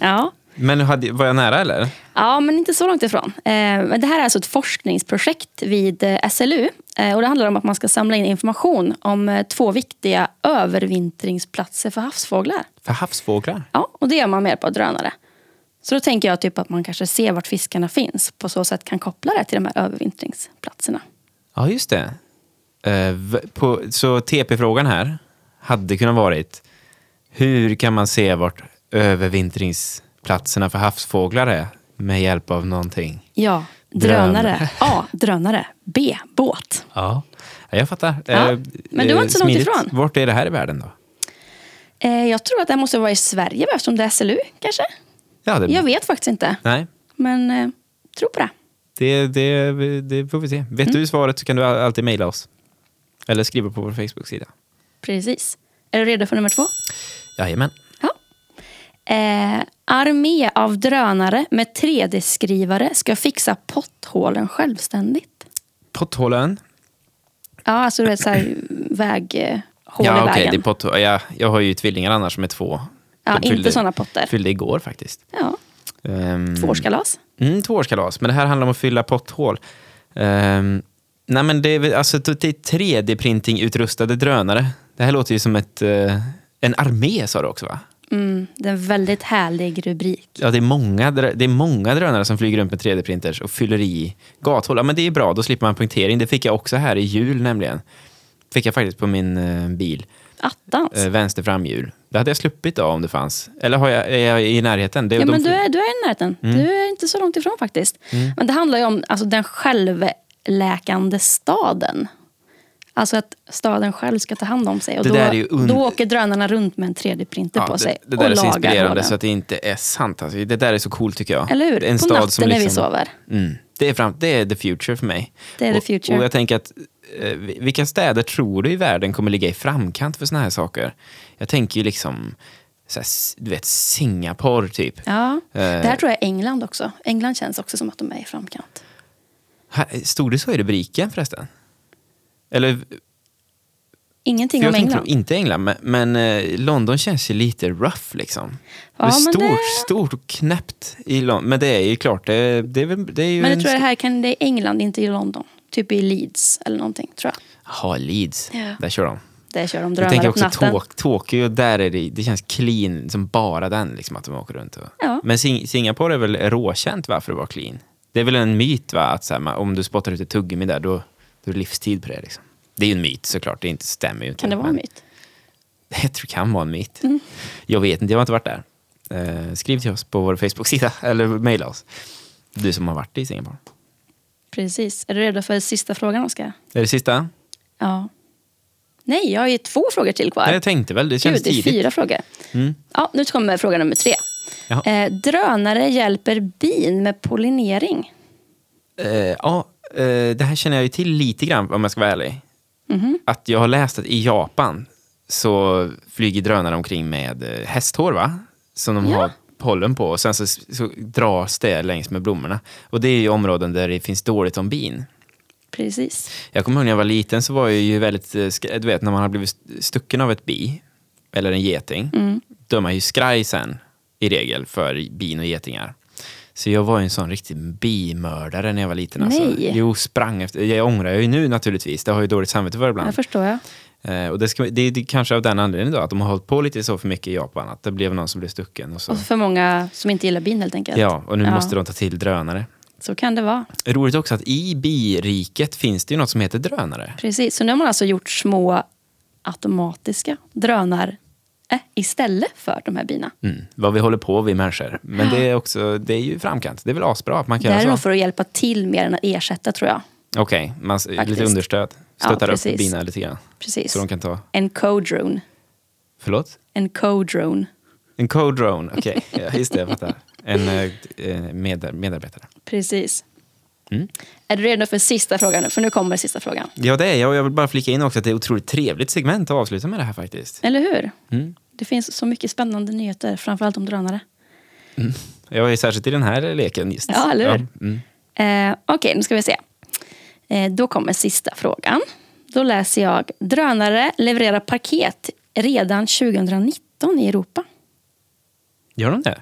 Ja. Men hade, var jag nära eller? ja, men inte så långt ifrån. Eh, det här är alltså ett forskningsprojekt vid eh, SLU. Eh, och det handlar om att man ska samla in information om eh, två viktiga övervintringsplatser för havsfåglar. För havsfåglar? Ja, och det gör man med hjälp av drönare. Så då tänker jag typ att man kanske ser vart fiskarna finns. På så sätt kan koppla det till de här övervintringsplatserna. Ja, just det. På, så TP-frågan här hade kunnat varit hur kan man se vart övervintringsplatserna för havsfåglar är med hjälp av någonting? Ja, Drönare. A. Drönare. B. Båt. Ja, ja jag fattar. Ja, Eh, men du var inte så långt ifrån. Vart är det här i världen då? Eh, jag tror att det måste vara i Sverige eftersom det är SLU kanske. Ja, det, Jag vet faktiskt inte. Nej, Men eh, tro på det. det, det, det får vi se. Vet Mm. du svaret så kan du all- alltid mejla oss. Eller skriva på vår Facebook-sida. Precis. Är du redo för nummer två? Jajamän. Eh, armé av drönare med 3D-skrivare ska fixa potthålen självständigt. Potthålen. Ja, alltså du vet så här väghål i Ja, okej. vägen. det är potthål. Ja, jag har ju tvillingar annars som är två. ja, De inte fyllde- sådana potter. Fyllde igår faktiskt. Ja, Um, tvåårskalas. Mm, tvåårskalas. Men det här handlar om att fylla potthål. Um, nej, men det är, alltså, det är 3D-printing-utrustade drönare. Det här låter ju som ett, eh, en armé, sa du också va? Mm, det är en väldigt härlig rubrik. Ja, det är, många, det är många drönare som flyger runt med 3D-printers och fyller i gathål. Ja, men det är bra, då slipper man punktering. Det fick jag också här i jul nämligen. Fick jag faktiskt på min eh, bil. Attans. Eh, vänster framhjul. Det hade jag sluppit då om det fanns. Eller har jag, är jag i närheten? Det, Ja, men du är, du är i närheten. Mm. Du är inte så långt ifrån faktiskt. Men det handlar ju om alltså, den självläkande staden. Alltså att staden själv ska ta hand om sig. Och Det då, där är ju und- då åker drönarna runt med en 3D-printer Ja, på sig det, det och där är så inspirerande hålen. så att det inte är sant. Alltså, det där är så coolt tycker jag. Eller hur? En på natten som när vi liksom- sover. Mm, det, är fram, det är the future för mig. Det är the och, future. Och jag tänker att eh, vilka städer tror du i världen kommer ligga i framkant för såna här saker? Jag tänker ju liksom, här, du vet, Singapore typ. Ja, Eh. det här tror jag är England också. England känns också som att de är i framkant. Här, stod det så i rubriken förresten? Eller, Ingenting jag om England. inte England, men, men eh, London känns ju lite rough liksom. Ja, det är stort, det- stort och knäppt i London. Men det är ju klart, det, det, det är ju Men jag tror st- det här kan det är England, inte i London. Typ i Leeds eller någonting, tror jag. Jaha, Leeds. Ja. Där kör de. Där kör de Jag drönare tänker också Tokyo, där är det, det känns clean som bara den, liksom, att de åker runt. Och. Ja. Men Sing- Singapore är väl råkänt va, för att vara clean? Det är väl en myt va, att här, om du spottar ut ett tuggummi där, då, då är det livstid på det. Liksom. Det är ju en myt såklart, det inte stämmer ju inte. Kan det vara en myt? Jag tror det kan vara en myt. Mm. Jag vet inte, jag har inte varit där. Eh, skriv till oss på vår Facebook-sida, eller mejla oss. Du som har varit i Singapore. Precis. Är du redo för sista frågan, Oskar? Är det sista? Ja. Nej, jag har ju två frågor till kvar. Jag tänkte väl, det känns Gud, det är tidigt. fyra frågor. Mm. Ja, nu kommer fråga nummer tre. Eh, drönare hjälper bin med pollinering. Eh, ja, det här känner jag ju till lite grann om jag ska vara ärlig. Mhm. Att jag har läst att i Japan så flyger drönare omkring med eh, hästhår va? Som de Ja. har pollen på och sen så, så dras det längs med blommorna. Och det är ju områden där det finns dåligt om bin. Precis. Jag kommer ihåg när jag var liten så var jag ju väldigt, eh, du vet när man har blivit stucken av ett bi eller en geting, Mm. då är man ju skraj sen i regel för bin och getingar. Så jag var en sån riktig bimördare när jag var liten. Alltså. Nej. Jo, sprang efter. Jag ångrar ju nu naturligtvis. Det har ju dåligt samvete för ibland. Det förstår jag. Eh, och det, ska, det, det är kanske av den anledningen då, att de har hållit på lite så för mycket i Japan. Att det blev någon som blev stucken. Och så. Och för många som inte gillar bin helt enkelt. Ja, och nu Ja. måste de ta till drönare. Så kan det vara. Roligt också att i biriket finns det ju något som heter drönare. Precis. Så nu har man alltså gjort små automatiska drönare istället för de här bina. Mm. Vad vi håller på vi människor. Men det är också, det är ju framkant. Det är väl asbra att man Det kan är göra nog så. för att hjälpa till mer än att ersätta tror jag. Okej, man lite understöd. Ja, Stöttar upp precis. bina lite grann. Precis. Så de kan ta, En co-drone. förlåt? En co-drone. En co-drone, okej. Ja, just det, jag fattar. En eh, eh, med, medarbetare. Precis. Mm. Är du redo för sista frågan nu? För nu kommer sista frågan. Ja, det är jag. Och jag vill bara flika in också att det är ett otroligt trevligt segment att avsluta med det här faktiskt. Eller hur? Mm. Det finns så mycket spännande nyheter, framförallt om drönare. Jag är särskilt i den här leken just. Ja, eller hur? mm. Eh, Okej, nu ska vi se. Eh, då kommer sista frågan. Då läser jag. Drönare levererar paket redan 2019 i Europa. Gör de det?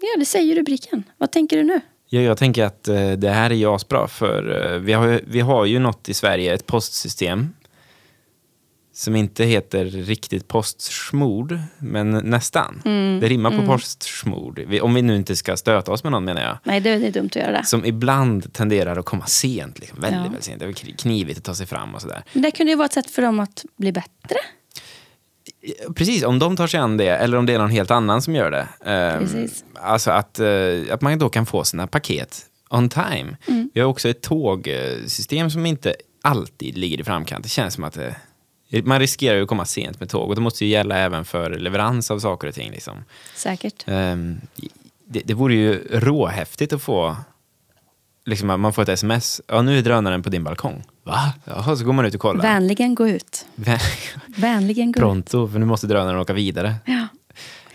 Ja, det säger rubriken. Vad tänker du nu? Ja, jag tänker att eh, det här är ju asbra för eh, vi, har, ju- vi har ju något i Sverige, ett postsystem som inte heter riktigt postsmord, men nästan. Mm, det rimmar på postsmord. Vi, om vi nu inte ska stöta oss med någon menar jag. Nej, det är dumt att göra det. Som ibland tenderar att komma sent, liksom. väldigt, Ja. väldigt sent. Det är knivigt att ta sig fram och sådär. Men det kunde ju vara ett sätt för dem att bli bättre. Precis, om de tar sig an det, eller om det är någon helt annan som gör det. Ehm, Precis. Alltså att, eh, att man då kan få sina paket on time. Mm. Vi har också ett tågsystem som inte alltid ligger i framkant. Det känns som att det, man riskerar ju att komma sent med tåg och det måste ju gälla även för leverans av saker och ting. Liksom. Säkert. Ehm, det, det vore ju råhäftigt att få Liksom, man får ett sms. Ja, nu är drönaren på din balkong. Va? Jaha, så går man ut och kollar. Vänligen gå ut. Vän- Vänligen gå ut. Pronto, för nu måste drönaren åka vidare. Ja.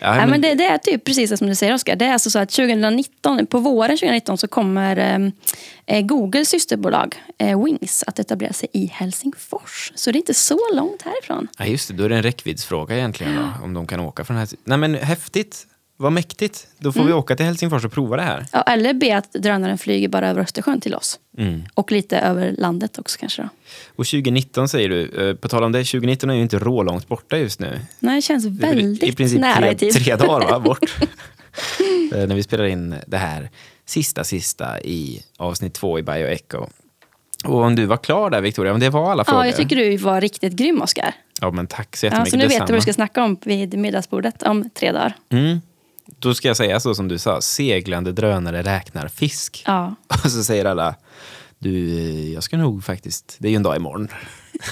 Ja, Nej, men det, det är typ precis som du säger Oskar. Det är alltså så att 2019, på våren 2019 så kommer eh, eh, Googles systerbolag eh, Wings att etablera sig i Helsingfors. Så det är inte så långt härifrån. Ja, just det. Då är det en räckviddsfråga egentligen. Då, om de kan åka från här. Nej, men häftigt. Vad mäktigt. Då får Mm. vi åka till Helsingfors och prova det här. Ja, eller be att drönaren flyger bara över Östersjön till oss. Mm. Och lite över landet också kanske då. Och 2019 säger du. Eh, På tal om det, 2019 är ju inte rålångt borta just nu. Nej, det känns väldigt I princip nära tre, i tid. tre dagar va, bort. Eh, När vi spelar in det här sista, sista i avsnitt två i Bioecho. Och om du var klar där Victoria, om det var alla frågor. Ja, jag tycker du var riktigt grym Oskar. Ja, men tack så Ja, jättemycket. så nu vet du vad du ska snacka om vid middagsbordet om tre dagar. Mm. Då ska jag säga så som du sa, seglande drönare räknar fisk. Ja. Och så säger alla, du, jag ska nog faktiskt, det är ju en dag imorgon.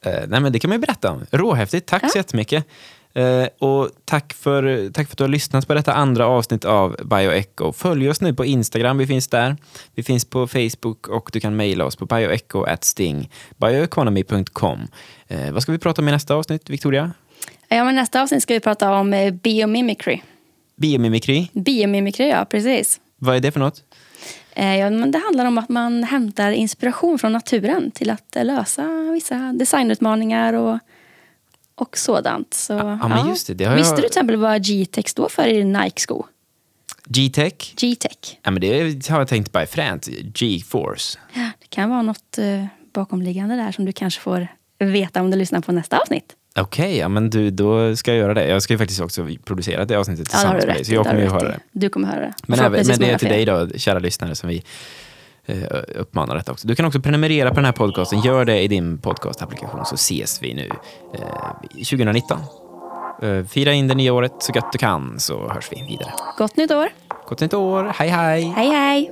eh, nej men det kan man ju berätta om. Råhäftigt, tack så jättemycket. Eh, och tack för, tack för att du har lyssnat på detta andra avsnitt av Bioecho. Följ oss nu på Instagram, vi finns där. Vi finns på Facebook och du kan mejla oss på bioecho.sting, bioeconomy.com. Eh, vad ska vi prata om i nästa avsnitt, Victoria? Ja, men nästa avsnitt ska vi prata om eh, biomimicry. Biomimikry, Biomimicry, ja precis. vad är det för något? Eh, Ja, men det handlar om att man hämtar inspiration från naturen till att eh, lösa vissa designutmaningar och, och sådant. Så, ja, men just det, det har Visste jag- du till exempel vad G-Tech står för i Nike-sko? G-tech? G-Tech. Ja, men det har jag tänkt bara är fränt. G-force. Ja, det kan vara något bakomliggande där som du kanske får veta om du lyssnar på nästa avsnitt. Okej, ja, men du, då ska jag göra det. Jag ska ju faktiskt också producera det avsnittet Ja, tillsammans du med dig. Så jag kommer ju höra det. Du kommer höra det. Men, även, men det är till dig då, kära lyssnare, som vi eh, uppmanar detta också. Du kan också prenumerera på den här podcasten. Gör det i din podcastapplikation så ses vi nu eh, 2019. Eh, fira in det nya året så gott du kan så hörs vi vidare. Gott nytt år. Gott nytt år. Hej hej! Hej hej!